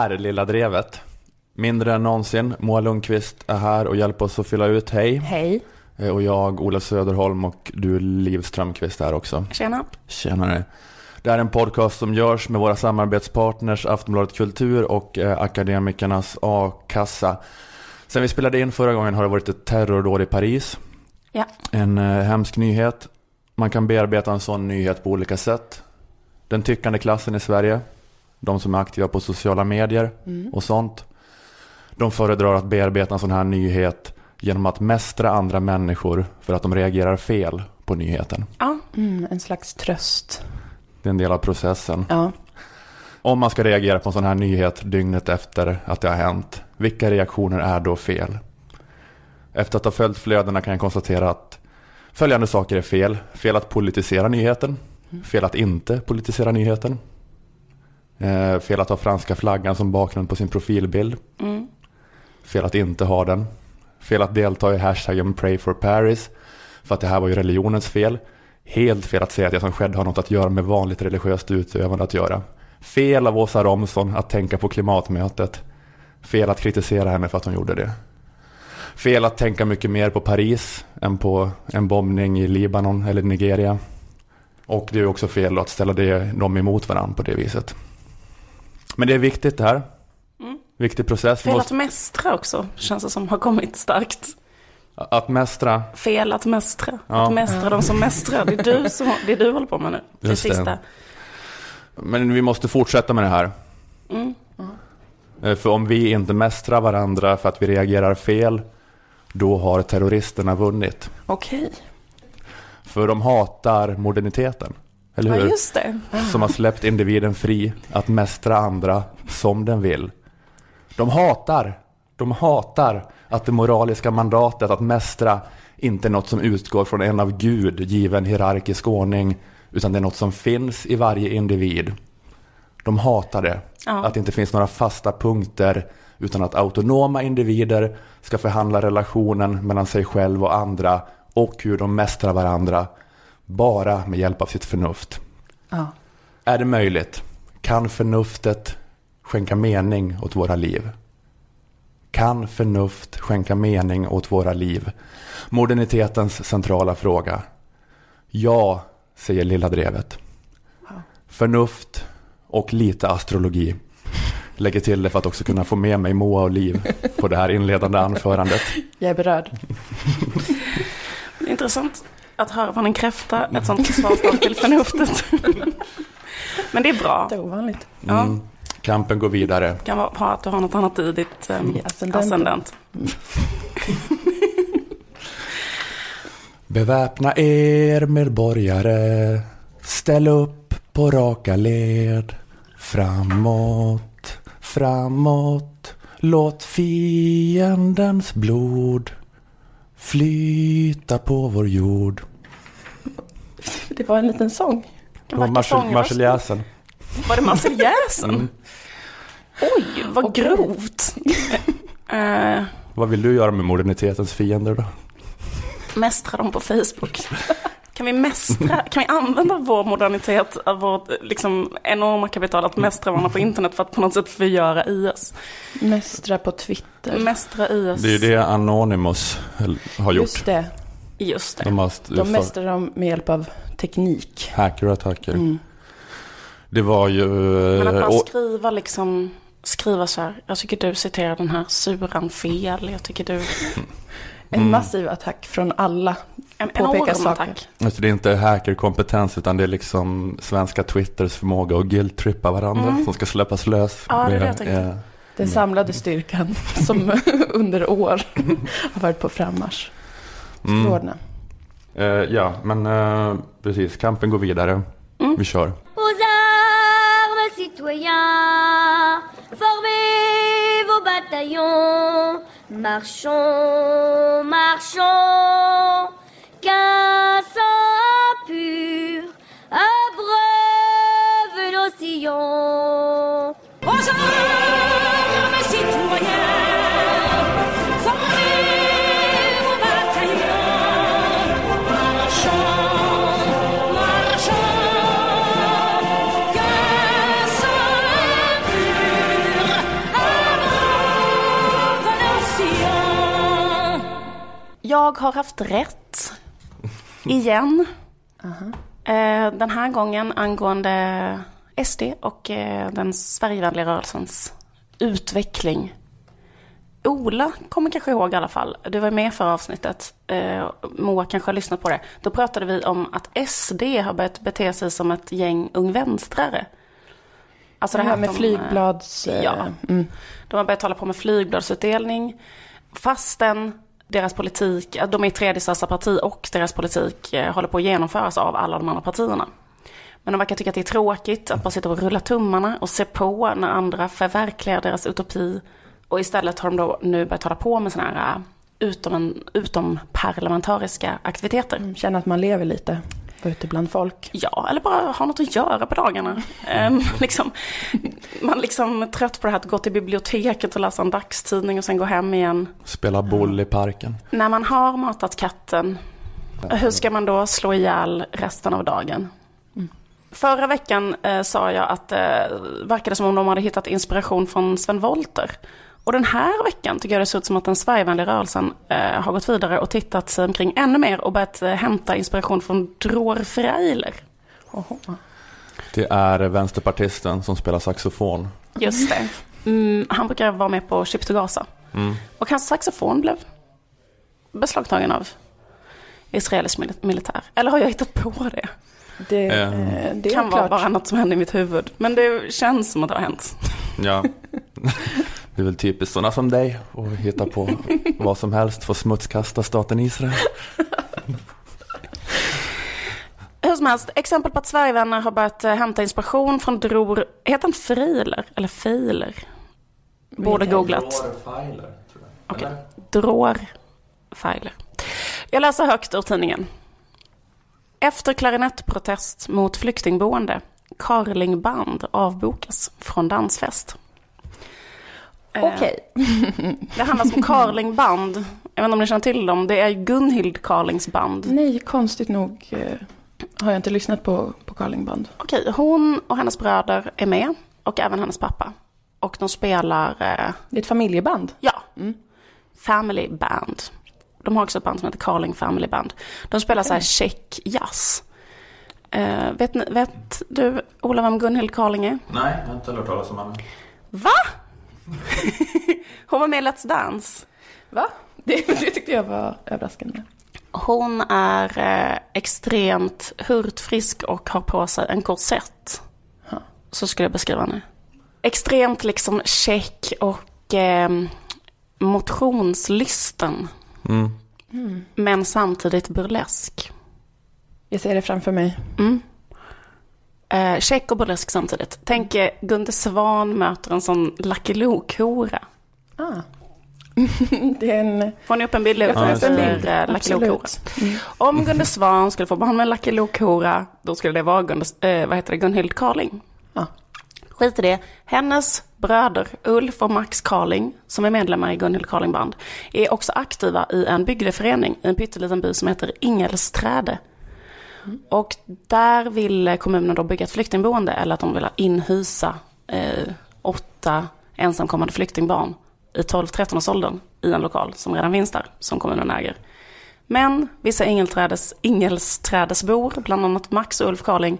här är Lilla Drevet. Mindre än någonsin. Moa Lundqvist är här och hjälper oss att fylla ut. Hej. Hej. Eh, Och jag, Ola Söderholm och du Liv Strömqvist är också. Tjena. Tjenare. Det här är en podcast som görs med våra samarbetspartners Aftonbladet Kultur och eh, Akademikernas A-kassa. Sen vi spelade in förra gången har det varit ett terrordåd i Paris. Ja. En eh, hemsk nyhet. Man kan bearbeta en sån nyhet på olika sätt. Den tyckande klassen i Sverige, de som är aktiva på sociala medier och sånt. De föredrar att bearbeta en sån här nyhet genom att mästra andra människor för att de reagerar fel på nyheten. Ja. Mm, en slags tröst. Det är en del av processen. Ja. Om man ska reagera på en sån här nyhet dygnet efter att det har hänt, vilka reaktioner är då fel? Efter att ha följt flödena kan jag konstatera att följande saker är fel. Fel att politisera nyheten. Fel att inte politisera nyheten. Eh, fel att ha franska flaggan som bakgrund på sin profilbild. Mm. Fel att inte ha den. Fel att delta i hashtaggen Pray for Paris. För att det här var ju religionens fel. Helt fel att säga att det som skedde har något att göra med vanligt religiöst utövande att göra. Fel av Åsa Romson att tänka på klimatmötet. Fel att kritisera henne för att hon gjorde det. Fel att tänka mycket mer på Paris än på en bombning i Libanon eller Nigeria. Och det är också fel att ställa det, dem emot varandra på det viset. Men det är viktigt det här. Mm. Viktig process. Fel att mästra också, känns det som har kommit starkt. att mästra. Fel att mästra. Ja. Att mästra de som mästrar. Det är du som det är du håller på med nu. Det Just det. sista. Men vi måste fortsätta med det här. Mm. Eh, För om vi inte mästrar varandra för att vi reagerar fel, då har terroristerna vunnit. Okej. För de hatar moderniteten. Eller Ja, hur? just det. Som har släppt individen fri att mästra andra som den vill. De hatar, de hatar att det moraliska mandatet att mästra inte är något som utgår från en av Gud given hierarkisk ordning, utan det är något som finns i varje individ. De hatar det. Ja. Att det inte finns några fasta punkter, utan att autonoma individer ska förhandla relationen mellan sig själv och andra och hur de mästrar varandra, bara med hjälp av sitt förnuft. Ja. Är det möjligt? Kan förnuftet skänka mening åt våra liv? Kan förnuft skänka mening åt våra liv? Modernitetens centrala fråga. Ja, säger Lilla Drevet. Förnuft och lite astrologi. Lägger till det för att också kunna få med mig Moa och Liv på det här inledande anförandet. Jag är berörd. Intressant att höra från en kräfta ett sånt försvarstal till förnuftet. Men det är bra. Det är ovanligt. Ja. Mm. Kampen går vidare. Det kan vara att du har något annat i ditt um, I ascendenten. ascendent. Beväpna er medborgare, ställ upp på raka led. Framåt, framåt, låt fiendens blod flyta på vår jord. Det var en liten sång. Det var Marseljäsen. Var det Marseljäsen? Mm. Oj, vad Okej. grovt. Eh, Vad vill du göra med modernitetens fiender då? mästra dem på Facebook. Kan vi mästra, kan vi använda vår modernitet, av vårt liksom, enorma kapital att mästra varandra på internet för att på något sätt förgöra IS? Mästra på Twitter. Mästra IS. Det är ju det Anonymous har gjort. Just det. Just det. De har De mästrar dem med hjälp av teknik. hackerattacker. Mm. Det var ju... Men att man och- skriva liksom, skriva så här, jag tycker du citerar den här suran fel, jag tycker du, En Mm. massiv attack från alla. en Påpeka enorm saker. attack. Alltså det är inte hackerkompetens utan det är liksom svenska Twitters förmåga att guilt-trippa varandra Mm. som ska släppas lös. Ja, det är det jag tänkte. är- Den samlade styrkan som under år har varit på frammarsch. Mm. Rådna. Eh, ja, men eh, precis. Kampen går vidare. Mm. Vi kör. Aux armes, citoyens, formez vos bataillons, marchons, marchons, qu'un sang pur abreuve nos sillons. Aux armes, citoyens, Jag har haft rätt. Igen. Eh, den här gången angående SD och eh, den Sverigevänliga rörelsens utveckling. Ola kommer kanske ihåg i alla fall, du var med för avsnittet, eh, Moa kanske har lyssnat på det. Då pratade vi om att SD har börjat bete sig som ett gäng ung vänstrare. Alltså Det här att med de, flygblads... ja. Mm. De har börjat hålla på med flygbladsutdelning. Fastän deras politik, de är tredje största parti och deras politik eh, håller på att genomföras av alla de andra partierna. Men de verkar tycka att det är tråkigt att bara sitta och rulla tummarna och se på när andra förverkligar deras utopi. Och istället har de då nu börjat hålla på med sådana här eh, utom, utomparlamentariska aktiviteter. Mm, Känna att man lever lite. Vara ute bland folk. Ja, eller bara ha något att göra på dagarna. Ehm, liksom, man liksom är trött på det här att gå till biblioteket och läsa en dagstidning och sen gå hem igen. Spela boll i parken. När man har matat katten, hur ska man då slå ihjäl resten av dagen? Förra veckan eh, sa jag att det eh, verkade som om de hade hittat inspiration från Sven Wollter. Och den här veckan tycker jag det ser ut som att den Sverigevänliga rörelsen eh, har gått vidare och tittat sig omkring ännu mer och börjat eh, hämta inspiration från Dror Freiler. Oho. Det är vänsterpartisten som spelar saxofon. Just det. Mm, han brukar vara med på Ship to Gaza. Mm. Och hans saxofon blev beslagtagen av israelisk mil- militär. Eller har jag hittat på det? Det, eh, det kan vara klart. bara något som hände i mitt huvud. Men det känns som att det har hänt. Ja. Det är väl typiskt sådana som dig att hitta på vad som helst för att smutskasta staten Israel. Hur som helst, exempel på att Sverigevänner har börjat eh, hämta inspiration från Dror, heter han Freiler eller Feiler? Borde googlat. Jag. Okej. Dror Feiler. Jag läser högt ur tidningen. Efter klarinettprotest mot flyktingboende, Carlingband avbokas från dansfest. Eh, Okej. Det handlar om Carlingband. Jag vet inte om ni känner till dem. Det är Gunhild Carlings band. Nej, konstigt nog eh, har jag inte lyssnat på, på Carlingband. Okej, hon och hennes bröder är med. Och även hennes pappa. Och de spelar, eh, Det är ett familjeband. ja, Family Band. De har också ett band som heter Carling Family Band. De spelar så här check jazz. Eh, vet, ni, vet du, Ola, vem Gunhild Carling är? Nej, jag har inte hört talas om henne. Va? Hon var med i Let's Dance. Va? Det, det tyckte jag var överraskande. Hon är eh, extremt hurtfrisk och har på sig en korsett. Ja. Så skulle jag beskriva henne. Extremt liksom check och eh, motionslysten. Mm. Men samtidigt burlesk. Jag ser det framför mig. Mm. Eh, check och burlesk samtidigt. Tänk eh, Gunde Svan möter en sån Lucky Luke-hora. Ah. det är en... Får ni upp en bild? Jag får upp en bild. eh, Lucky Luke-hora. Absolut. Om Gunde Svan skulle få barn med Lucky Luke-hora, då skulle det vara Gunde, eh, vad heter det, Gunhild Carling. Ja. Skit i det. Hennes bröder Ulf och Max Carling, som är medlemmar i Gunhild Carling Band, är också aktiva i en bygdeförening i en pytteliten by som heter Ingelsträde. Och där vill kommunen då bygga ett flyktingboende, eller att de vill inhysa eh, åtta ensamkommande flyktingbarn i 12-13 års åldern. i en lokal som redan finns där, som kommunen äger. Men vissa Ingelträdes, Ingelsträdesbor, bland annat Max och Ulf Carling,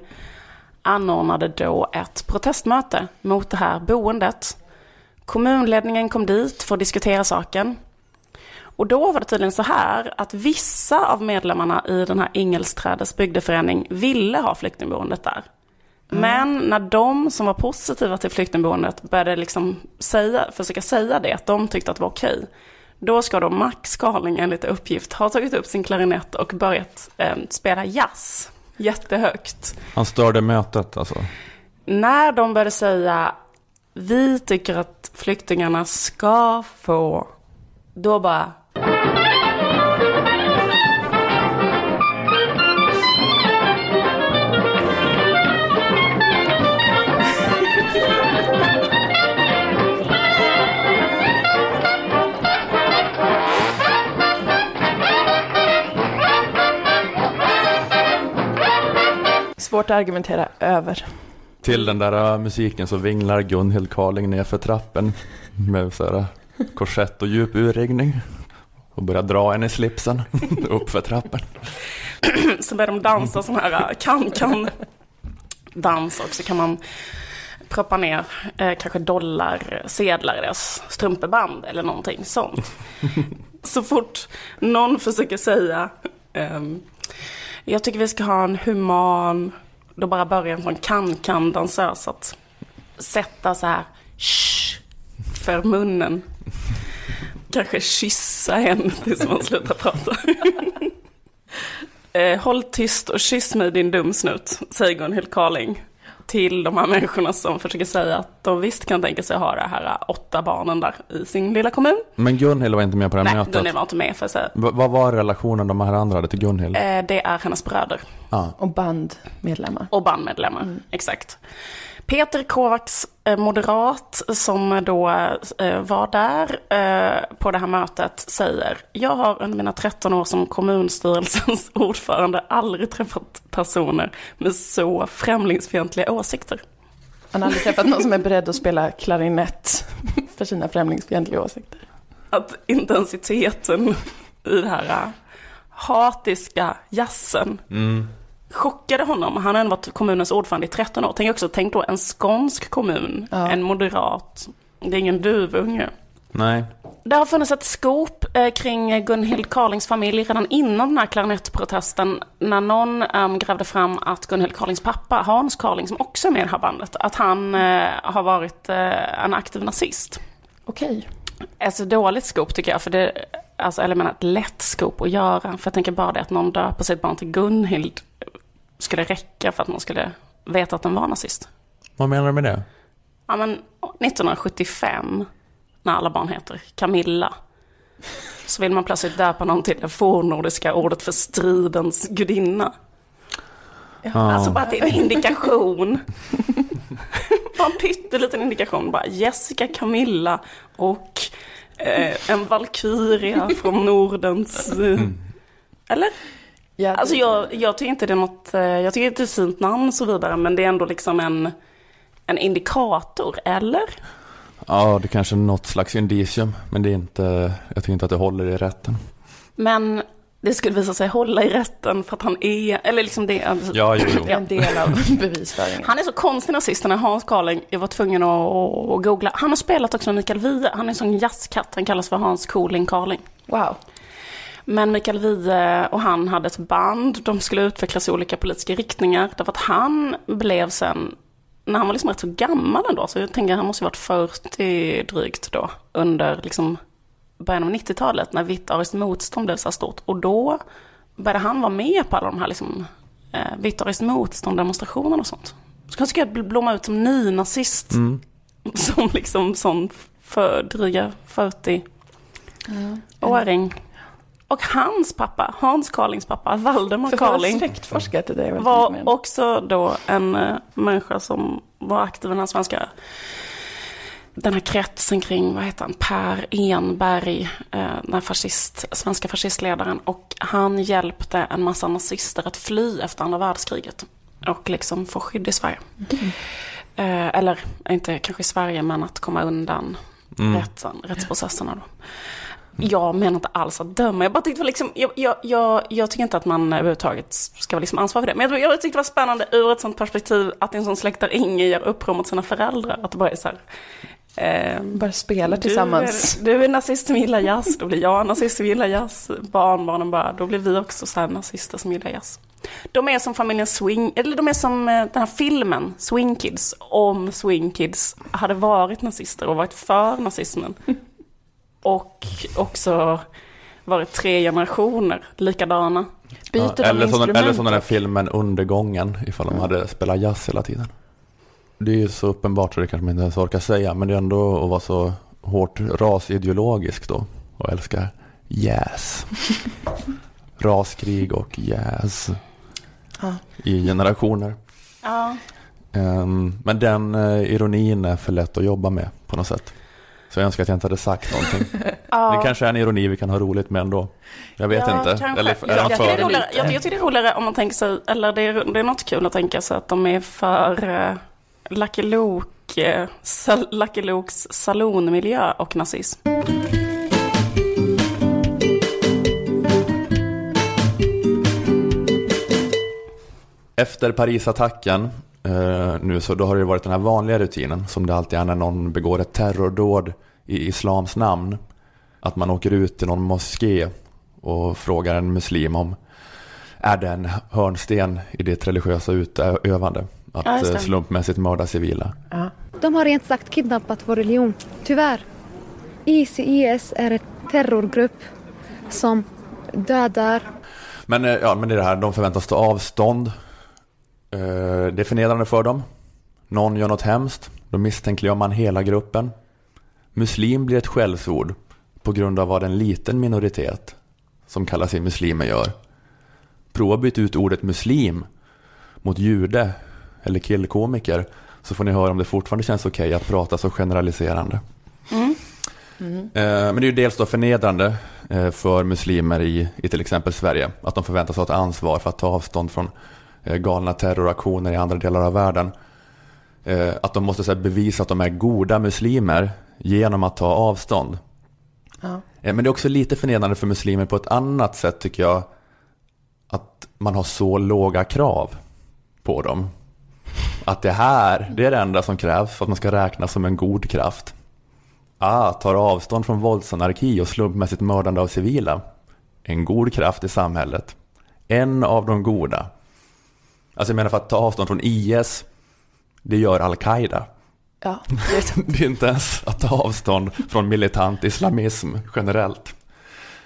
anordnade då ett protestmöte mot det här boendet. Kommunledningen kom dit för att diskutera saken. Och då var det tydligen så här att vissa av medlemmarna i den här Ingelsträdes bygdeförening ville ha flyktingboendet där. Men när de som var positiva till flyktingboendet började liksom säga, försöka säga det, att de tyckte att det var okej. Då ska då Max Carling enligt uppgift ha tagit upp sin klarinett och börjat eh, spela jazz jättehögt. Han störde mötet alltså. När de började säga vi tycker att flyktingarna ska få, då bara Svårt att argumentera över. Till den där äh, musiken så vinglar Gunhild Carling ner för trappen med så här, korsett och djup urringning. och börjar dra en i slipsen upp för trappen. Så börjar de dansa sån här kan-kan-dans och så kan man proppa ner eh, kanske dollarsedlar i deras strumpeband eller någonting sånt. Så fort någon försöker säga ehm, jag tycker vi ska ha en human, då bara börjar en sån kan-kan-dansös att sätta så här shh, för munnen. Kanske kyssa henne tills man slutar prata. Eh, håll tyst och kyss mig din dumsnut, säger Gunhild Carling till de här människorna som försöker säga att de visst kan tänka sig att ha det här åtta barnen där i sin lilla kommun. Men Gunhild var inte med på det här Nej, mötet. Gunhild var inte med för att säga. Va- Vad var relationen de här andra hade till Gunhild? Eh, det är hennes bröder Ja. Och bandmedlemmar. och bandmedlemmar, exakt. Peter Kovacs eh, moderat som då eh, var där eh, på det här mötet säger Jag har under mina 13 år som kommunstyrelsens ordförande aldrig träffat personer med så främlingsfientliga åsikter. Han har aldrig träffat någon som är beredd att spela klarinett för sina främlingsfientliga åsikter. Att intensiteten i det här eh, hatiska jazzen Mm. Chockade honom. Han har ändå varit kommunens ordförande i 13 år. Tänk också, tänk då en skånsk kommun, Ja. en moderat. Det är ingen duvunge. Nej. Det har funnits ett skop eh, kring Gunhild Carlings familj redan innan den här klarinettprotesten. När någon eh, grävde fram att Gunhild Carlings pappa, Hans Carling, som också är med i det här bandet, att han eh, har varit eh, en aktiv nazist. Okej. Alltså dåligt skop tycker jag, för det, alltså, eller jag menar ett lätt skop att göra. För jag tänker bara det att någon döper sitt barn till Gunhild skulle räcka för att man skulle veta att den var nazist. Vad menar du med det? Ja men 1975, när alla barn heter Camilla, så vill man plötsligt döpa någon till det fornnordiska ordet för stridens gudinna. Ja. Alltså bara att det är en indikation. bara en pytteliten indikation. Bara Jessica, Camilla och eh, en valkyria från Nordens... Eh, eller? Ja, Alltså jag, jag tycker inte det är något, eh, jag tycker inte det är ett fint namn och så vidare, men det är ändå liksom en, en indikator, eller? Ja, det kanske är något slags indicium, men det är inte, jag tycker inte att det håller i rätten. Men det skulle visa sig hålla i rätten för att han är, eller liksom det, alltså, Ja, jo, jo. Det är en del av bevisföringen. Han är så konstig nazist den här Hans Carling. Jag var tvungen att, att googla. Han har spelat också med Mikael Wiehe. Han är en sån jazzkatt. Han kallas för Hans Cooling Carling. Wow. Men Mikael Wiehe och han hade ett band. De skulle utvecklas i olika politiska riktningar. Därför att han blev sen, när han var liksom rätt så gammal ändå. Så jag tänker han måste ha varit 40 drygt då. Under liksom början av 90-talet. När vitt ariskt motstånd blev så här stort. Och då började han vara med på alla de här liksom, eh, vitt ariskt motstånd demonstrationerna och sånt. Så han skulle blomma ut som nynazist. Mm. Som liksom sån för dryga 40 åring. Och hans pappa, Hans Carlings pappa, Valdemar det är väldigt var imponerande. också då en eh, människa som var aktiv i den här svenska den här kretsen kring, vad heter han, Per Enberg, eh, den här fascist, svenska fascistledaren. Och han hjälpte en massa nazister att fly efter andra världskriget. Och liksom få skydd i Sverige. Eh, eller inte kanske i Sverige, men att komma undan rätten, rättsprocesserna då. Jag menar inte alls att döma, jag bara tyckte det var liksom, jag, jag, jag, jag tycker inte att man överhuvudtaget ska vara liksom ansvarig för det. Men jag, jag tyckte det var spännande ur ett sånt perspektiv att en sån släkt där ingen gör uppror mot sina föräldrar. Att det bara är så här, ehm, Bara spelar tillsammans. du är, du är nazist som gillar jazz, då blir jag nazist som gillar jazz. Barnbarnen bara, då blir vi också så här nazister som gillar jazz. De är som familjen Swing, eller de är som eh, den här filmen, Swing Kids, om Swing Kids hade varit nazister och varit för nazismen. Och också varit tre generationer likadana. Byter Ja, eller, som, instrument? eller som den här filmen Undergången, ifall de hade spelat jazz hela tiden. Det är ju så uppenbart så det kanske man inte ens orkar säga, men det är ändå att vara så hårt rasideologisk då och älska jazz. Raskrig och jazz Ja. i generationer. Ja. Ehm, men den eh, ironin är för lätt att jobba med på något sätt. Så jag önskar att jag inte hade sagt någonting. ja. Det kanske är en ironi vi kan ha roligt med ändå. Jag vet ja, inte. Eller, jag, jag, tycker roligare, jag, jag tycker det är roligare om man tänker sig, eller det är, det är något kul att tänka sig att de är för uh, Lucky, Luke, eh, sal, Lucky Lukes salonmiljö och nazism. Efter Parisattacken eh, nu så då har det varit den här vanliga rutinen som det alltid är när någon begår ett terrordåd i islams namn. Att man åker ut till någon moské och frågar en muslim om är det en hörnsten i ditt religiösa utövande att Ja, eh, slumpmässigt mörda civila. Ja. De har rent sagt kidnappat vår religion. Tyvärr. ICIS är en terrorgrupp som dödar. Men, eh, ja, men det är det här, de förväntas ta avstånd. Eh, Det är förnedrande för dem. Någon gör något hemskt, då misstänkliggör man hela gruppen. Muslim blir ett skällsord på grund av vad en liten minoritet som kallar sig muslimer gör. Prova byta ut ordet muslim mot jude eller killkomiker så får ni höra om det fortfarande känns okej att prata så generaliserande. Eh, Men det är ju dels då förnedrande eh, för muslimer i, i till exempel Sverige. Att de förväntas ha ett ansvar för att ta avstånd från galna terroraktioner i andra delar av världen. Eh, Att de måste bevisa att de är goda muslimer genom att ta avstånd. Ja. Eh, Men det är också lite förnedrande för muslimer på ett annat sätt tycker jag. Att man har så låga krav på dem. Att det här, det är det enda som krävs för att man ska räknas som en god kraft. Ah, tar avstånd från våldsanarki och slumpmässigt mördande av civila. En god kraft i samhället. En av de goda. Alltså jag menar för att ta avstånd från IS, det gör Al-Qaida. Ja, det, Det är inte ens att ta avstånd från militant islamism generellt.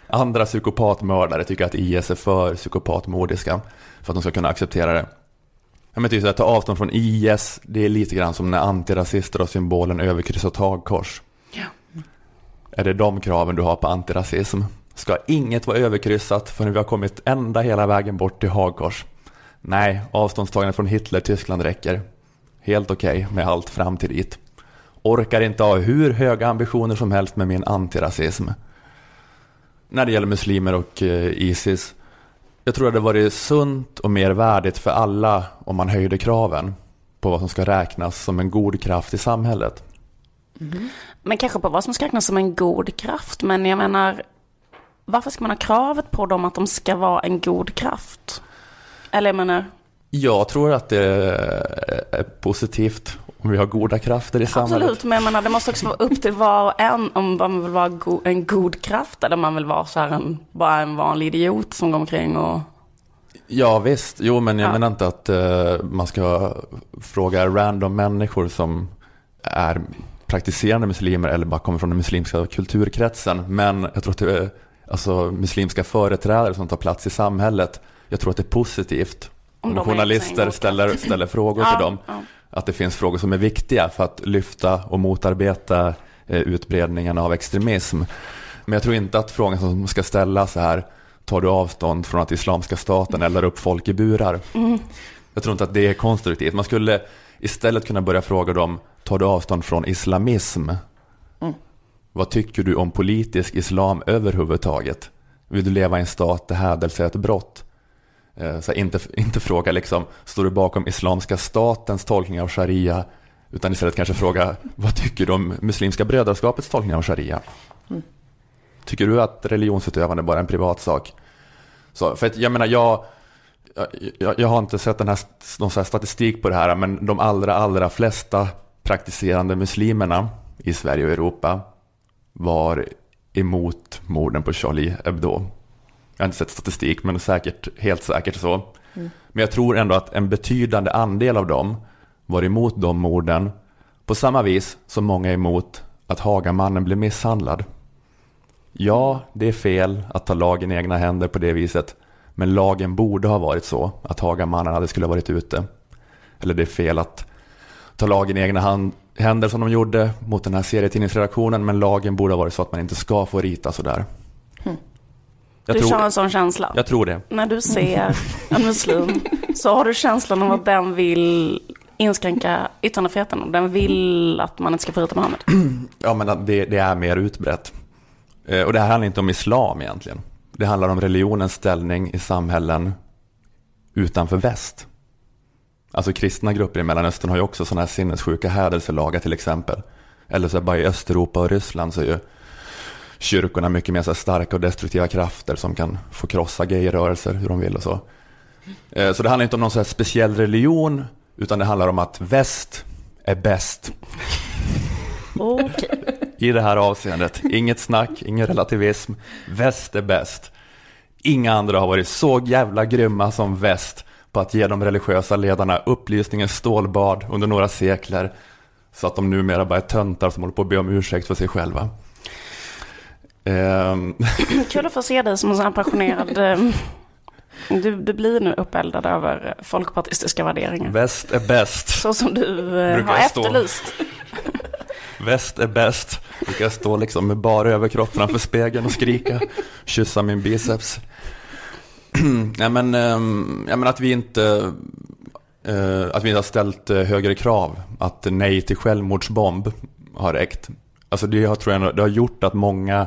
Andra psykopatmördare tycker att IS är för psykopatmodiska för att de ska kunna acceptera det. Typ så att ta avstånd från IS, det är lite grann som när antirasister har symbolen överkryss och tagkors. Ja. Är det de kraven du har på antirasism? Ska inget vara överkryssat förrän vi har kommit ända hela vägen bort till hagkors? Nej, avståndstagande från Hitler, Tyskland räcker. Helt okej med allt fram till dit. Orkar inte ha hur höga ambitioner som helst med min antirasism. När det gäller muslimer och eh, Isis. Jag tror att det varit sunt och mer värdigt för alla om man höjde kraven på vad som ska räknas som en god kraft i samhället. Mm-hmm. Men kanske på vad som ska räknas som en god kraft. Men jag menar, varför ska man ha kravet på dem att de ska vara en god kraft? Eller jag menar, Jag tror att det är positivt om vi har goda krafter i samhället. absolut, men jag menar, det måste också vara upp till var och en om man vill vara go- en god kraft eller om man vill vara så här en, bara en vanlig idiot som går omkring och... Ja visst, jo men jag Ja. menar inte att eh, man ska fråga random människor som är praktiserande muslimer eller bara kommer från den muslimska kulturkretsen. Men jag tror att det är alltså, muslimska företrädare som tar plats i samhället. Jag tror att det är positivt Om om, journalister ställer, ställer frågor till dem. ja. Att det finns frågor som är viktiga för att lyfta och motarbeta eh, utbredningen av extremism. Men jag tror inte att frågan som ska ställas är tar du avstånd från att Islamiska staten eldar upp folk i burar? Jag tror inte att det är konstruktivt. Man skulle istället kunna börja fråga dem, tar du avstånd från islamism? Vad tycker du om politisk islam överhuvudtaget? Vill du leva i en stat där hädelse är ett brott? Eh, Så inte, inte fråga liksom, står du bakom Islamiska statens tolkning av sharia? Utan istället kanske fråga, vad tycker du om Muslimska brödraskapets tolkning av sharia? Tycker du att religionsutövande bara är en privat sak? Så, för att jag menar, jag, jag, jag har inte sett den här, någon här statistik på det här, men de allra, allra flesta praktiserande muslimerna i Sverige och Europa var emot morden på Charlie Hebdo. Jag har inte sett statistik, men säkert, helt säkert så. Men jag tror ändå att en betydande andel av dem var emot de morden på samma vis som många är emot att Hagamannen blev misshandlad. Ja, det är fel att ta lagen i egna händer på det viset. Men lagen borde ha varit så att Hagamannen hade skulle ha varit ute. Eller det är fel att ta lagen i egna hand, händer som de gjorde mot den här serietidningsredaktionen. Men lagen borde ha varit så att man inte ska få rita sådär. Jag du tror, kör en sån känsla. jag tror det. När du ser en muslim så har du känslan av att den vill inskränka yttrandefriheten och den vill att man inte ska få rita Mohammed. Ja, men det, det är mer utbrett. Eh, Och det här handlar inte om islam egentligen. Det handlar om religionens ställning i samhällen utanför väst. Alltså kristna grupper i Mellanöstern har ju också sådana här sinnessjuka hädelselagar till exempel. Eller så bara i Östeuropa och Ryssland så är ju kyrkorna mycket mer så starka och destruktiva krafter som kan få krossa gayrörelser hur de vill och så. Eh, Så det handlar inte om någon så speciell religion, utan det handlar om att väst är bäst Okej. i det här avseendet. Inget snack, ingen relativism. Väst är bäst. Inga andra har varit så jävla grymma som väst på att ge de religiösa ledarna upplysningens stålbad under några sekler så att de numera bara är töntar som håller på att be om ursäkt för sig själva. Ehm, Kul att få se dig som en sån här passionerad... eh, Du, du blir nu uppeldad över folkpartistiska värderingar. väst är bäst. Så som du eh, Brukar har stå. efterlyst. Väst är bäst. Brukar stå liksom med bara överkropp framför spegeln och skrika. Kyssa min biceps. Nej men, ehm, jag menar att vi inte eh, att vi inte har ställt eh, högre krav. Att nej till självmordsbomb har räckt. Alltså det har, tror jag, det har gjort att många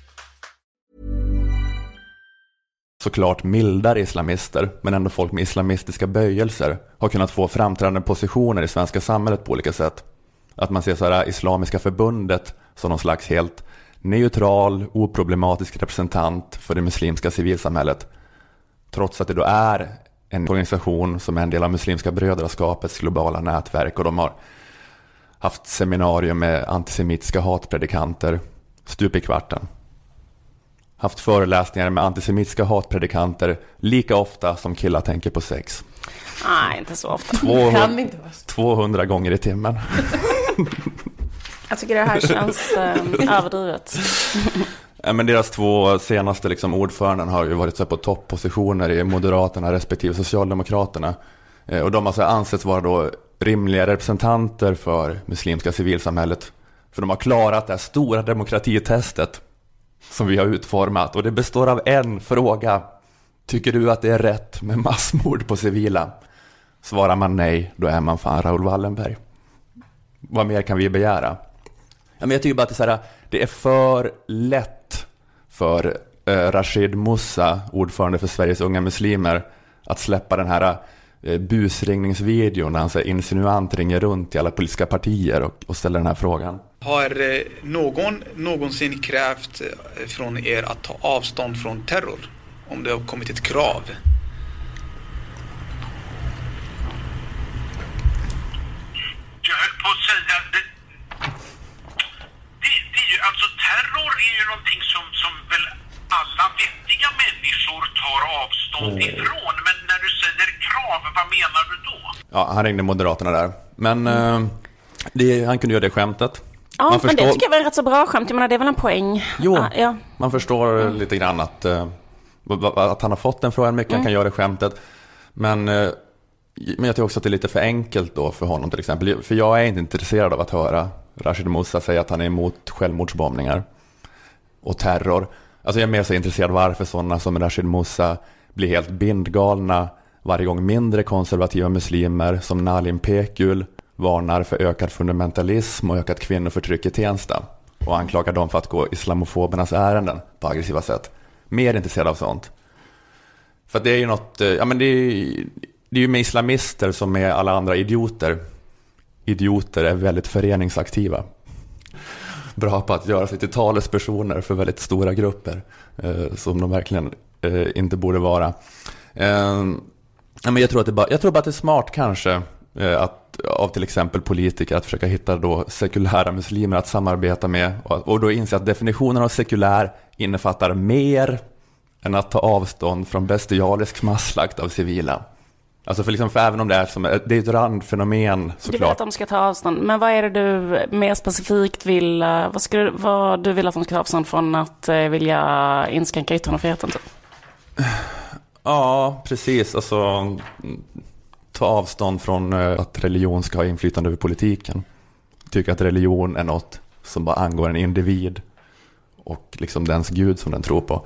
Såklart mildare islamister, men ändå folk med islamistiska böjelser, har kunnat få framträdande positioner i svenska samhället på olika sätt. Att man ser så här Islamiska förbundet som någon slags helt neutral, oproblematisk representant för det muslimska civilsamhället. Trots att det då är en organisation som är en del av Muslimska brödraskapets globala nätverk och de har haft seminarium med antisemitiska hatpredikanter stup i kvarten haft föreläsningar med antisemitiska hatpredikanter lika ofta som killar tänker på sex. Nej, inte så ofta. 200, Kan inte vara så. 200 gånger i timmen. Jag tycker det här känns eh, överdrivet. Men deras två senaste liksom, ordföranden har ju varit så här på toppositioner i Moderaterna respektive Socialdemokraterna. Eh, Och de har så här ansetts vara då rimliga representanter för muslimska civilsamhället. För de har klarat det här stora demokratitestet som vi har utformat. Och det består av en fråga. Tycker du att det är rätt med massmord på civila? Svarar man nej, då är man fan Raoul Wallenberg. Vad mer kan vi begära? Ja, men jag tycker bara att det är, här, det är för lätt för eh, Rashid Moussa, ordförande för Sveriges unga muslimer, att släppa den här eh, busringningsvideon när han så insinuant ringer runt till alla politiska partier och, och ställer den här frågan. Har eh, någon någonsin krävt eh, från er att ta avstånd från terror? Om det har kommit ett krav? Jag höll på att säga... Det, det, det är ju, alltså terror är ju någonting som, som väl alla vettiga människor tar avstånd ifrån. Men när du säger krav, vad menar du då? Ja, han ringde Moderaterna där. Men eh, det, han kunde göra det skämtet. Ja, Man men det tycker jag var rätt så bra skämt. Jag menar, det är väl en poäng. Jo, Ja, ja. man förstår lite grann att, eh, att han har fått den frågan mycket, han kan göra det skämtet. Men, eh, men jag tycker också att det är lite för enkelt då för honom till exempel. För jag är inte intresserad av att höra Rashid Musa säga att han är emot självmordsbombningar och terror. Alltså jag är mer så intresserad varför sådana som Rashid Musa blir helt bindgalna varje gång mindre konservativa muslimer som Nalim Pekul varnar för ökad fundamentalism och ökat kvinnoförtryck i Tensta och anklagar dem för att gå islamofobernas ärenden på aggressiva sätt. Mer intresserad av sånt. För det är ju något, eh, ja men det är, det är ju med islamister som med alla andra idioter. Idioter är väldigt föreningsaktiva. Bra på att göra sig till talespersoner för väldigt stora grupper. Eh, som de verkligen eh, inte borde vara. Eh, men jag, tror att det bara, jag tror bara att det är smart kanske att, av till exempel politiker att försöka hitta då sekulära muslimer att samarbeta med. Och, och då inse att definitionen av sekulär innefattar mer än att ta avstånd från bestialisk masslakt av civila. Alltså för, liksom, för även om det är, som, det är ett randfenomen Du vill såklart. att de ska ta avstånd. Men vad är det du mer specifikt vill, eh, vad, du, vad du vill att de ska ta avstånd från att eh, vilja inskränka yttrandefriheten? Typ? Ja, precis. Alltså, ta avstånd från eh, att religion ska ha inflytande över politiken. Tycka att religion är något som bara angår en individ och liksom dens gud som den tror på.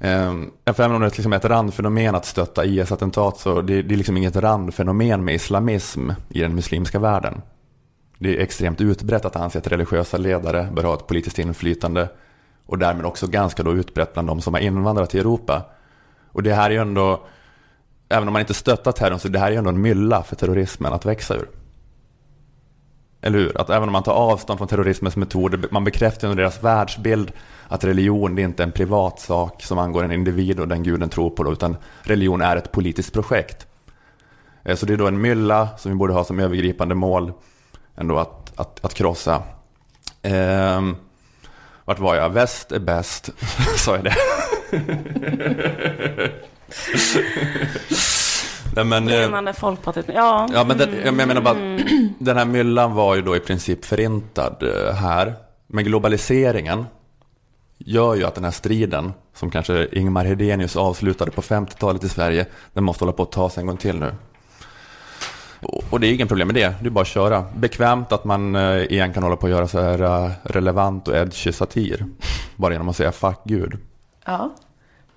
Ehm, För även om det liksom är ett randfenomen att stötta IS-attentat så det, det är liksom inget randfenomen med islamism i den muslimska världen. Det är extremt utbrett att anse att religiösa ledare bör ha ett politiskt inflytande och därmed också ganska då utbrett bland de som har invandrat till Europa. Och det här är ju ändå, även om man inte stöttar terrorn, så det här är ju ändå en mylla för terrorismen att växa ur. Eller hur? Att även om man tar avstånd från terrorismens metoder, man bekräftar under deras världsbild att religion det är inte en privatsak som angår en individ och den guden tror på, då, utan religion är ett politiskt projekt. Eh, så det är då en mylla som vi borde ha som övergripande mål ändå att, att, att krossa. Ehm, vart var jag? Väst är bäst, sa jag det? Nej, men, eh, Brinnande Folkpartiet. Ja, Ja, men, det, jag menar bara att den här myllan var ju då i princip förintad eh, här. Men globaliseringen gör ju att den här striden, som kanske Ingmar Hedenius avslutade på 50-talet i Sverige, den måste hålla på att ta sig en gång till nu. Och det är inget problem med det, det är bara att köra. Bekvämt att man eh, igen kan hålla på att göra så här eh, relevant och edgy satir. Bara genom att säga fuck Gud. Ja,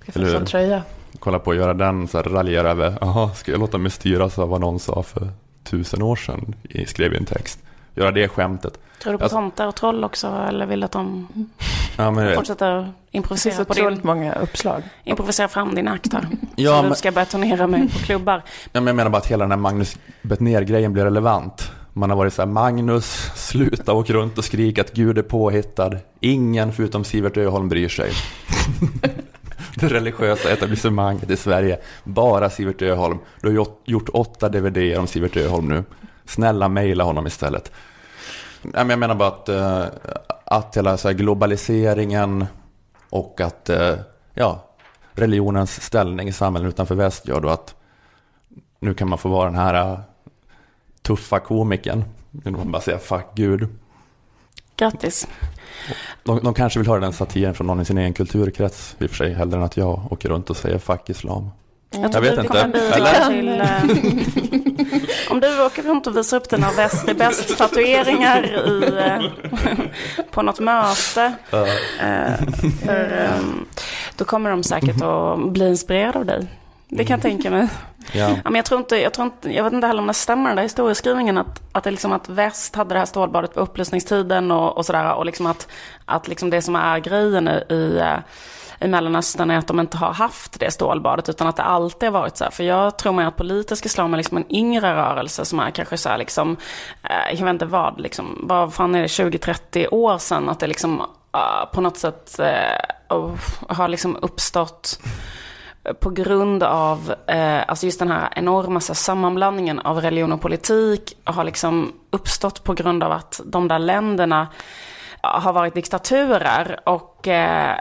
ska få en sån tröja. Kolla på att göra den, så här, raljera över, jaha, ska jag låta mig styras av vad någon sa för tusen år sedan, i- skrev i en text. Göra det skämtet. tror du på Alltså- tomtar och troll också? Eller vill du att de Ja, men, fortsätter Det improvisera finns på otroligt din, många uppslag. improvisera fram din akt här? Ja, som men- du ska börja turnera med på klubbar. ja, men jag menar bara att hela den här Magnus Bettner-grejen blir relevant. Man har varit så här, Magnus, sluta åka runt och skrika att Gud är påhittad. Ingen förutom Sivert Öholm bryr sig. det religiösa etablissemanget i Sverige, bara Sivert Öholm. Du har gjort, åtta DVD om Sivert Öholm nu. Snälla mejla honom istället. Jag menar bara att, eh, att hela så här globaliseringen och att eh, ja, religionens ställning i samhället utanför väst gör då att nu kan man få vara den här eh, tuffa komikern. Då kan man bara säga fuck Gud. Grattis. De, de kanske vill höra den satiren från någon i sin egen kulturkrets i och för sig, hellre än att jag åker runt och säger fuck islam. Jag, Jag vet inte. Eller? Till, eh, om du åker runt och visar upp dina väst är bäst-tatueringar i, eh, på något möte. Eh, för, eh, då kommer de säkert att bli inspirerade av dig. Det kan jag tänka mig. Ja. Ja, men jag, tror inte, jag, tror inte, jag vet inte heller om det stämmer den där historieskrivningen att, att, det liksom att väst hade det här stålbadet på upplysningstiden och, och sådär. Och liksom att, att liksom det som är grejen i, i, eh, i Mellanöstern är att de inte har haft det stålbadet utan att det alltid har varit så här. För jag tror mig att politisk islam är liksom en yngre rörelse som är kanske så här liksom, eh, jag vet inte vad, liksom, vad fan är det, 20-30 år sedan att det liksom eh, på något sätt oh, har liksom uppstått på grund av eh, alltså just den här enorma så här, sammanblandningen av religion och politik har liksom uppstått på grund av att de där länderna har varit diktaturer och, eh,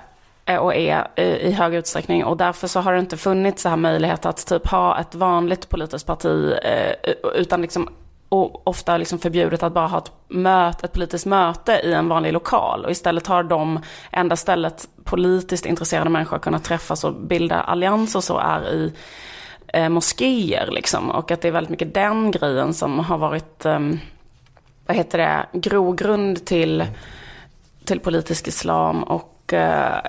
och är i, i hög utsträckning. Och därför så har det inte funnits så här möjlighet att typ ha ett vanligt politiskt parti eh, utan liksom och ofta liksom förbjudet att bara ha ett, möte, ett politiskt möte i en vanlig lokal. Och istället har de enda stället politiskt intresserade människor kunnat träffas och bilda allianser så är i eh, moskéer. Liksom. Och att det är väldigt mycket den grejen som har varit, eh, vad heter det, grogrund till, till politisk islam. Och eh,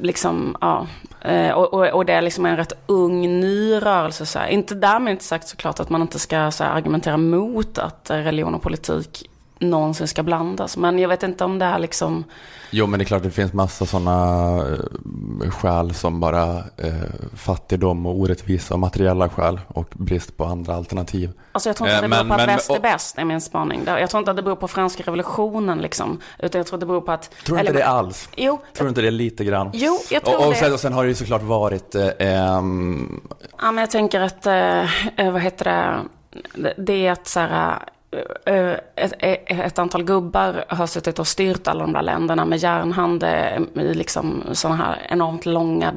liksom, ja. Eh, och, och, och det är liksom en rätt ung, ny rörelse. Så här. Inte därmed inte sagt såklart att man inte ska så här, argumentera mot att eh, religion och politik någonsin ska blandas. Men jag vet inte om det är liksom... Jo, men det är klart det finns massa sådana eh, skäl som bara eh, fattigdom och orättvisa och materiella skäl och brist på andra alternativ. Alltså jag tror inte Eh, att det beror men- på att men- väst är bäst, är min spaning. Jag tror inte att det beror på franska revolutionen liksom. Utan jag tror att det beror på att... Tror du inte eller- det alls? Jo, Tror inte det lite grann? Jo, jag tror och, och, det. sen, och sen har det ju såklart varit eh, Ja, men jag tänker att, eh, vad heter det, Det- det är att så här, ett, ett antal gubbar har suttit och styrt alla de där länderna med järnhand eh, i liksom sådana här enormt långa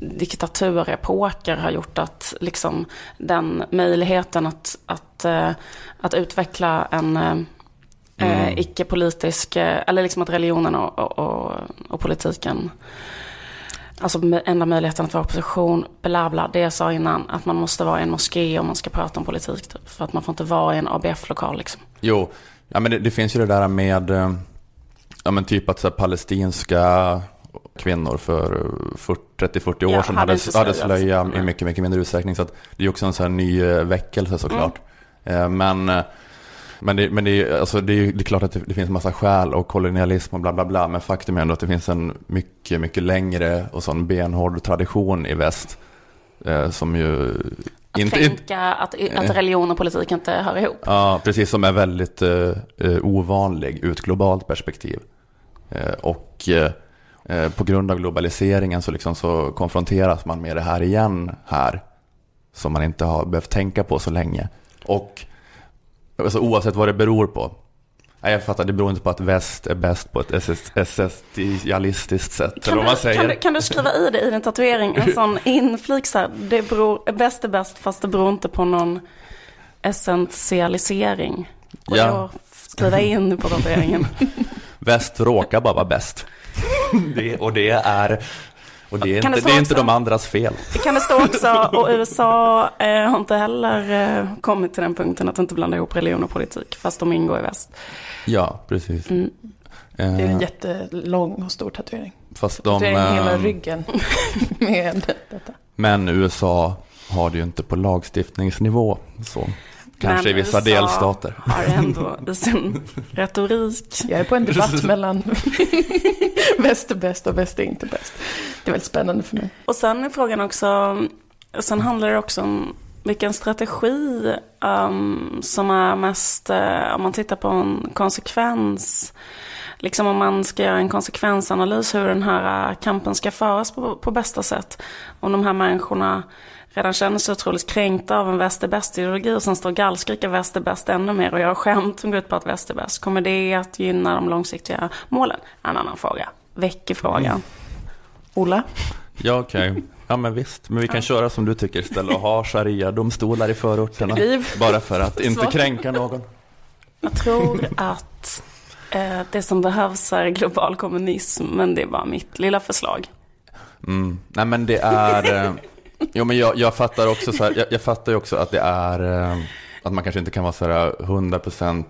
diktaturepoker har gjort att liksom den möjligheten att, att, eh, att utveckla en eh, eh, icke-politisk, eh, eller liksom att religionen och, och, och, och politiken Alltså enda möjligheten att vara opposition, bla bla, det jag sa innan, att man måste vara i en moské om man ska prata om politik. Typ, för att man får inte vara i en ABF-lokal liksom. Jo, ja, men det, det finns ju det där med, eh, ja men typ att så här, palestinska kvinnor för eh, 40 30-40 år Ja, sedan hade hade, slöja, i mycket, mycket mindre utsträckning. Så att det är också en sån här ny eh, väckelse såklart. Mm. Eh, Men, eh, men, det, men det, är- alltså det, är, det är klart att det, det finns massa skäl och kolonialism och bla bla bla. Men faktum är ändå att det finns en mycket, mycket längre och sån benhård tradition i väst. Eh, som ju Att inte, tänka att, att religion och politik inte hör ihop. Ja, precis som är väldigt eh, eh, ovanlig ur ett globalt perspektiv. Eh, och eh, eh, på grund av globaliseringen så, liksom så konfronteras man med det här igen här. Som man inte har behövt tänka på så länge. Och alltså, oavsett vad det beror på. Nej, jag fattar, det beror inte på att väst är bäst på ett SS essentialistiskt sätt. Kan eller vad man du, säger. kan, du, kan du skriva i det i din tatuering, en sån inflik så här, det beror, bäst är bäst fast det beror inte på någon essentialisering. Och Ja. då skriva in på tatueringen. Väst råkar bara vara bäst. det, och det är, och det är, Kan det inte, stå det är inte de andras fel. Kan det stå också, och USA eh, har inte heller eh, kommit till den punkten att inte blanda ihop religion och politik, fast de ingår i väst. Ja, precis. Mm. Det är en Eh, jättelång och stor tatuering. fast de, Tatuering hela eh, ryggen med detta. men USA har det ju inte på lagstiftningsnivå. Så. Kanske i vissa USA delstater. har ändå i sin retorik Jag är på en debatt mellan väst är bäst och väst är inte bäst. Det är väldigt spännande för mig. Och sen är frågan också, sen handlar det också om vilken strategi um, som är mest, eh, om man tittar på en konsekvens, liksom om man ska göra en konsekvensanalys hur den här eh, kampen ska föras på, på bästa sätt. Om de här människorna redan känner sig otroligt kränkta av en väst är bäst-ideologi och sen står och gallskrika väst är bäst ännu mer och gör skämt som går ut på att väst är bäst. Kommer det att gynna de långsiktiga målen? En annan fråga. Väcker frågan. Ola? Ja, okej. Ja, men visst. Men vi kan köra som du tycker istället och ha sharia-domstolar i förorterna. Bara för att inte Svart. kränka någon. Jag tror att eh, det som behövs är global kommunism, men det är bara mitt lilla förslag. Mm. Nej, men det är... Eh, jo, men jag, jag fattar också så här, jag, jag fattar ju också att det är... Eh, att man kanske inte kan vara så här eh, 100%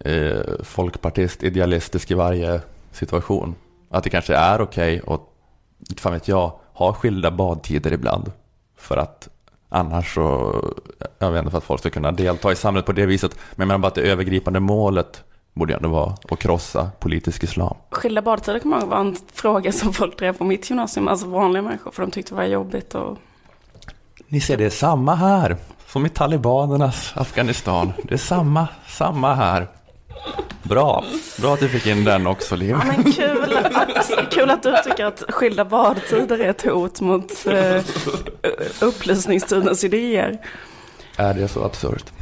eh, folkpartist, idealistisk i varje situation. Att det kanske är okej och, inte fan vet jag, ha skilda badtider ibland. För att annars så, eh, jag vet inte, för att folk ska kunna delta i samhället på det viset. Men jag menar bara att det övergripande målet borde ju ändå vara att krossa politisk islam. Skilda badtider kommer ihåg var en fråga som folk drev på mitt gymnasium, alltså vanliga människor, för de tyckte det var jobbigt och Ni ser, det är samma här som i talibanernas Afghanistan. Det är samma, samma här. Bra, bra att du fick in den också, Liv. Ja, men kul att, kul att du tycker att skilda badtider är ett hot mot eh, upplysningstidens idéer. Är det så absurt?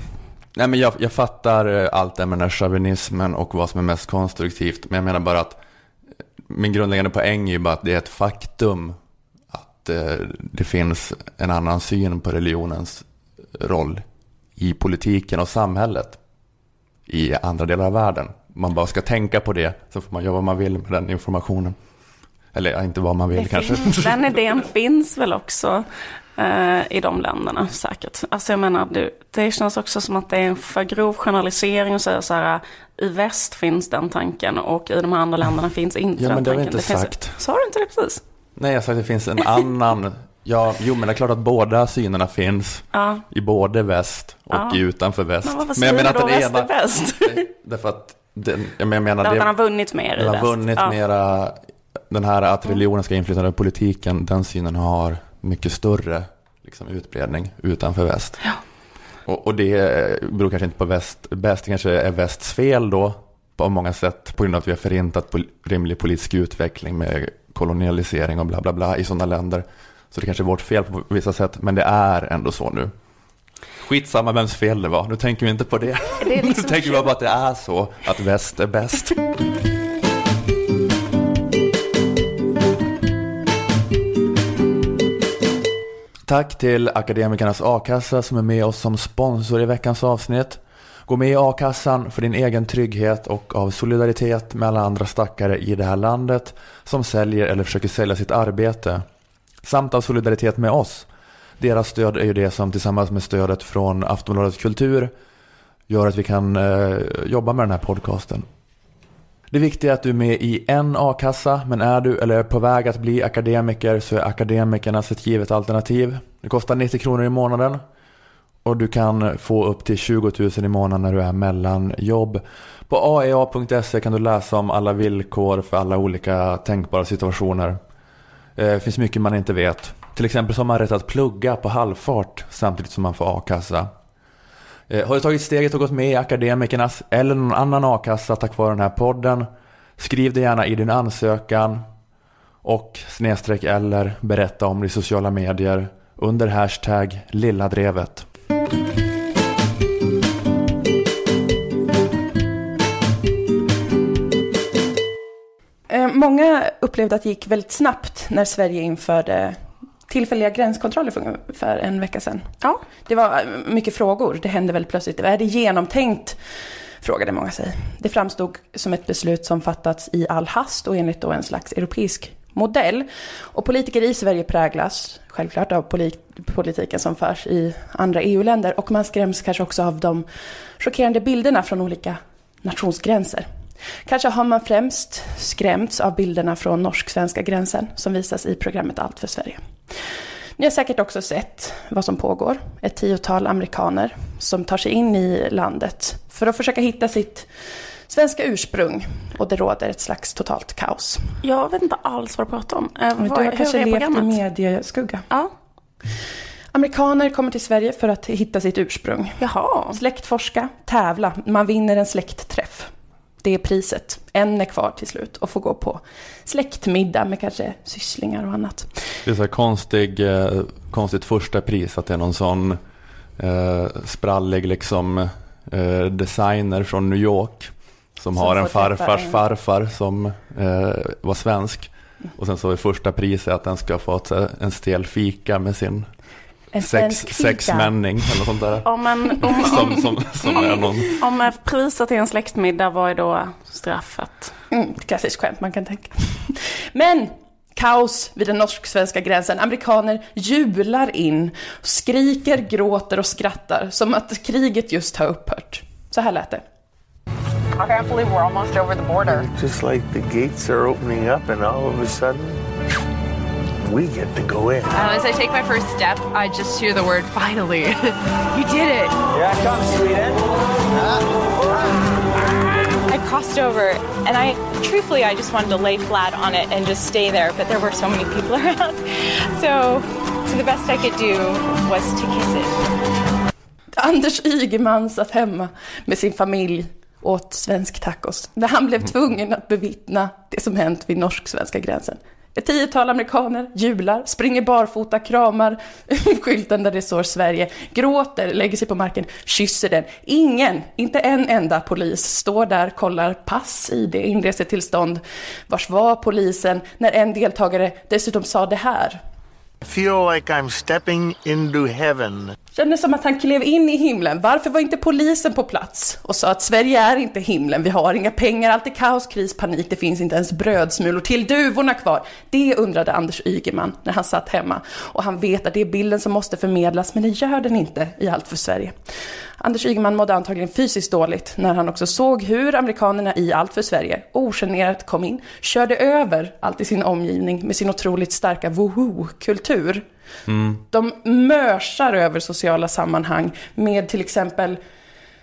Nej, men jag, jag fattar eh, allt det med den här chauvinismen och vad som är mest konstruktivt. Men jag menar bara att eh, min grundläggande poäng är ju bara att det är ett faktum att eh, det finns en annan syn på religionens roll i politiken och samhället i andra delar av världen. Man bara ska tänka på det, så får man göra vad man vill med den informationen. Eller inte vad man vill Det kanske. finns, den idén finns väl också eh, i de länderna säkert. Alltså jag menar, det, det känns också som att det är en för grov generalisering att säga så här, i väst finns den tanken och i de här andra länderna finns inte Ja, den men det har tanken. inte finns, sagt. Sa du inte det precis? Nej, jag sa att det finns en annan. Ja, jo, men det är klart att båda synerna finns. Ja. I både väst och Ja. utanför väst. Men varför jag säger menar du då väst är ena... bäst? Därför att den, jag menar, jag menar Den det, har vunnit mer i den har väst. vunnit Ja. mera, den här att religionen ska inflyta över politiken, den synen har mycket större liksom, utbredning utanför väst. Och, och det beror kanske inte på väst, bäst, det kanske är västs fel då, på många sätt, på grund av att vi har förintat pol- rimlig politisk utveckling med kolonialisering och bla bla bla i sådana länder. Så det kanske är vårt fel på vissa sätt, men det är ändå så nu. Skitsamma vems fel det var, nu tänker vi inte på det. Det liksom nu tänker vi bara på att det är så, att väst är bäst. Tack till Akademikernas A-kassa som är med oss som sponsor i veckans avsnitt. Gå med i A-kassan för din egen trygghet och av solidaritet med alla andra stackare i det här landet som säljer eller försöker sälja sitt arbete. Samt av solidaritet med oss. Deras stöd är ju det som tillsammans med stödet från Aftonbladet Kultur gör att vi kan eh, jobba med den här podcasten. Det viktiga är att du är med i en a-kassa, men är du eller är på väg att bli akademiker så är akademikernas ett givet alternativ. Det kostar 90 kronor i månaden och du kan få upp till 20 000 i månaden när du är mellan jobb. På aea.se kan du läsa om alla villkor för alla olika tänkbara situationer. Det finns mycket man inte vet. Till exempel så har man rätt att plugga på halvfart samtidigt som man får a-kassa. Eh, har du tagit steget och gått med i Akademikernas eller någon annan a-kassa tack vare den här podden? Skriv det gärna i din ansökan och snedstreck eller berätta om det i sociala medier under hashtag lilladrevet. Eh, många upplevde att det gick väldigt snabbt när Sverige införde tillfälliga gränskontroller för ungefär en vecka sedan. Ja. Det var eh, mycket frågor, det hände väldigt plötsligt. Är det genomtänkt? Frågade många sig. Det framstod som ett beslut som fattats i all hast och enligt då en slags europeisk modell. Och politiker i Sverige präglas självklart av polit- politiken som förs i andra EU-länder och man skräms kanske också av de chockerande bilderna från olika nationsgränser. Kanske har man främst skrämts av bilderna från norsk-svenska gränsen som visas i programmet Allt för Sverige. Ni har säkert också sett vad som pågår. Ett tiotal amerikaner som tar sig in i landet för att försöka hitta sitt svenska ursprung. Och det råder ett slags totalt kaos. Jag vet inte alls vad du pratar om. Eh, Du har kanske är levt i medieskugga. Ja. Amerikaner kommer till Sverige för att hitta sitt ursprung. Jaha. Släktforska, tävla, man vinner en släktträff. Det är priset. En är kvar till slut och får gå på släktmiddag med kanske sysslingar och annat. Det är så här konstig, eh, konstigt första pris att det är någon sån eh, sprallig liksom eh, designer från New York som, Som har en farfars en- farfar som eh, var svensk. Och sen så är första priset att den ska få ett, en stel fika med sin En sex, sexmänning eller sånt där. Om, en, om, Som, som, som är någon... om priset är en släktmiddag, vad är då straffet? Mm, klassiskt skämt man kan tänka. Men kaos vid den norsk-svenska gränsen. Amerikaner jublar in, skriker, gråter och skrattar som att kriget just har upphört. Så här lät det. I can't believe we're almost over the border. Just like the gates are opening up, and all of a sudden, we get to go in. Um, as I take my first step, I just hear the word finally. you did it. Yeah, come, Sweden. I crossed over and I truthfully I just wanted to lay flat on it and just stay there, but there were so many people around. So so the best I could do was to kiss it. Anders Ygeman satt hemma med sin familj och åt svensk tacos när han blev tvungen att bevittna det som hänt vid norsk-svenska gränsen. Ett tiotal amerikaner jublar, springer barfota, kramar skylten där det står Sverige, gråter, lägger sig på marken, kysser den. Ingen, inte en enda polis står där, kollar pass, ID, inresetillstånd. Vars var polisen när en deltagare dessutom sa det här. Feel like I'm stepping into heaven. Kändes som att han klev in i himlen. Varför var inte polisen på plats? Och sa att Sverige är inte himlen, vi har inga pengar, allt är kaos, kris, panik, det finns inte ens brödsmulor till duvorna kvar. Det undrade Anders Ygeman när han satt hemma. Och han vet att det är bilden som måste förmedlas, men det gör den inte i Allt för Sverige. Anders Ygeman mådde antagligen fysiskt dåligt när han också såg hur amerikanerna i Allt för Sverige ogenerat kom in, körde över allt i sin omgivning med sin otroligt starka woho-kultur. De mörsar över sociala sammanhang med till exempel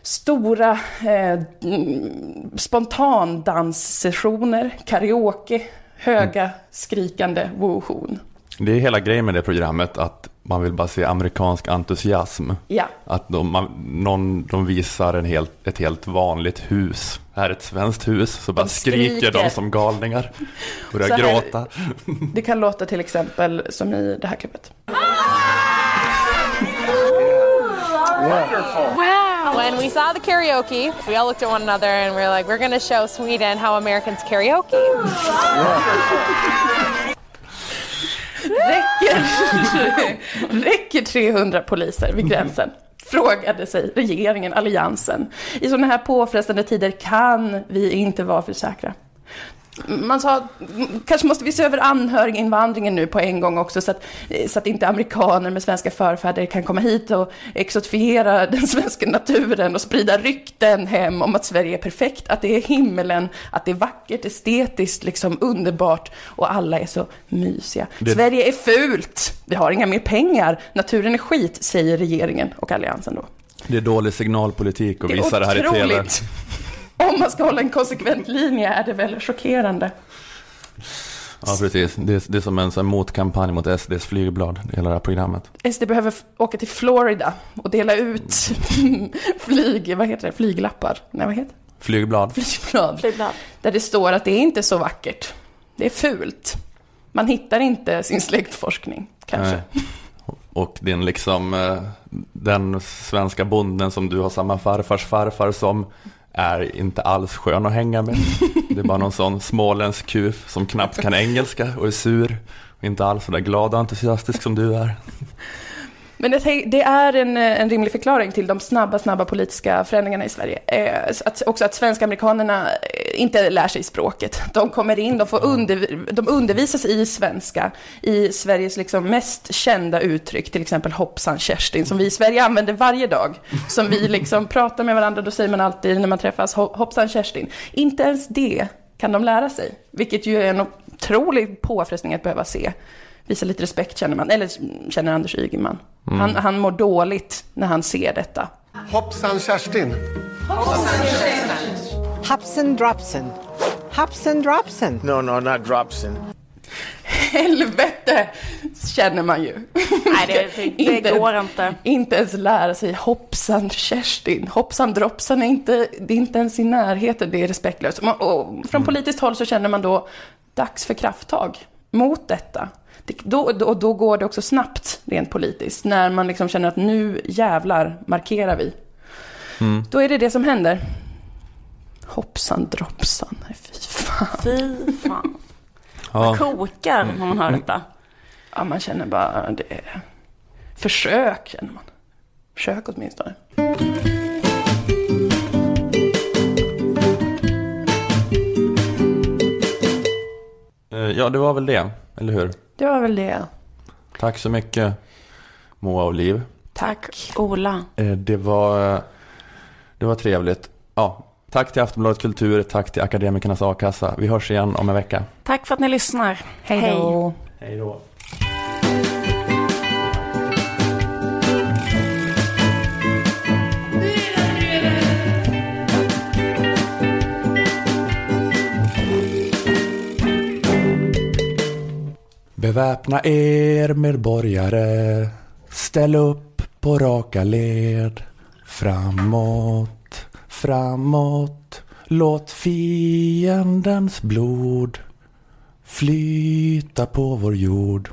stora eh, mm, spontandanssessioner, karaoke, höga skrikande wohon. Det är hela grejen med det programmet att man vill bara se amerikansk entusiasm. Ja. Att de, man, någon, de visar en helt, ett helt vanligt hus. Här är ett svenskt hus, så bara skriker. skriker. de som galningar. Börjar gråta. Det kan låta till exempel som i det här klippet. Wow. When we saw the karaoke, we all looked at one another and we were like, we're going to show Sweden how Americans karaoke. Räcker, räcker 300 poliser vid gränsen? Frågade sig regeringen, alliansen. I sådana här påfrestande tider kan vi inte vara för säkra. Man sa, kanske måste vi se över anhöriginvandringen nu på en gång också så att, så att inte amerikaner med svenska förfäder kan komma hit och exotifiera den svenska naturen och sprida rykten hem om att Sverige är perfekt, att det är himmelen, att det är vackert, estetiskt, liksom underbart och alla är så mysiga. Det- Sverige är fult, vi har inga mer pengar, naturen är skit, säger regeringen och alliansen då. Det är dålig signalpolitik att visa det här i tv. Om man ska hålla en konsekvent linje är det väl chockerande. Ja, precis. Det är, det är som en sån motkampanj mot SDs flygblad, hela det här programmet. SD behöver åka till Florida och dela ut flyg, vad heter det, flyglappar? Nej, vad heter det? Flygblad. Flygblad. Flygblad. Där det står att det är inte så vackert. Det är fult. Man hittar inte sin släktforskning, kanske. Nej. Och din liksom, eh, den svenska bonden som du har samma farfars farfar som är inte alls skön att hänga med. Det är bara någon sån småländsk kuf som knappt kan engelska och är sur. Och inte alls så där glad och entusiastisk som du är. Men tänk, det är en, eh, en rimlig förklaring till de snabba, snabba politiska förändringarna i Sverige. Eh, att, också att svenska amerikanerna eh, inte lär sig språket. De kommer in, de, får under, de undervisas i svenska, i Sveriges liksom mest kända uttryck, till exempel hoppsan Kerstin, som vi i Sverige använder varje dag. Som vi liksom pratar med varandra, då säger man alltid när man träffas "Ho- hoppsan Kerstin. Inte ens det kan de lära sig, vilket ju är en otrolig påfrestning att behöva se. Visa lite respekt känner man, eller känner Anders Ygeman. Mm. Han, han mår dåligt när han ser detta. Hoppsan Kerstin. Hapsen dropsen. Hapsen dropsen. No, no, not dropsen. Helvete, känner man ju. Nej, det, det, det går inte. Inte ens lära sig hoppsan Kerstin. Hoppsan droppsan är inte, det är inte ens i närheten, det är respektlöst. Och man- Och från politiskt håll så känner man då dags för krafttag mot detta. Det, då, då, då går det också snabbt rent politiskt, när man liksom känner att nu jävlar markerar vi. Mm. Då är det det som händer. Hoppsan droppsan, fy fan. Fy fan. Ja. Kokar när man hör detta. Ja, man känner bara det är försök känner man. Försök åtminstone. Eh, Ja, det var väl det, eller hur? Det var väl det. Tack så mycket, Moa och Liv. Tack, Ola. Eh, Det var, det var trevligt. Ja, tack till Aftonbladet Kultur, tack till Akademikernas A-kassa. Vi hörs igen om en vecka. Tack för att ni lyssnar. Hej då. Hej då. Beväpna er medborgare, ställ upp på raka led. Framåt, framåt, låt fiendens blod flyta på vår jord.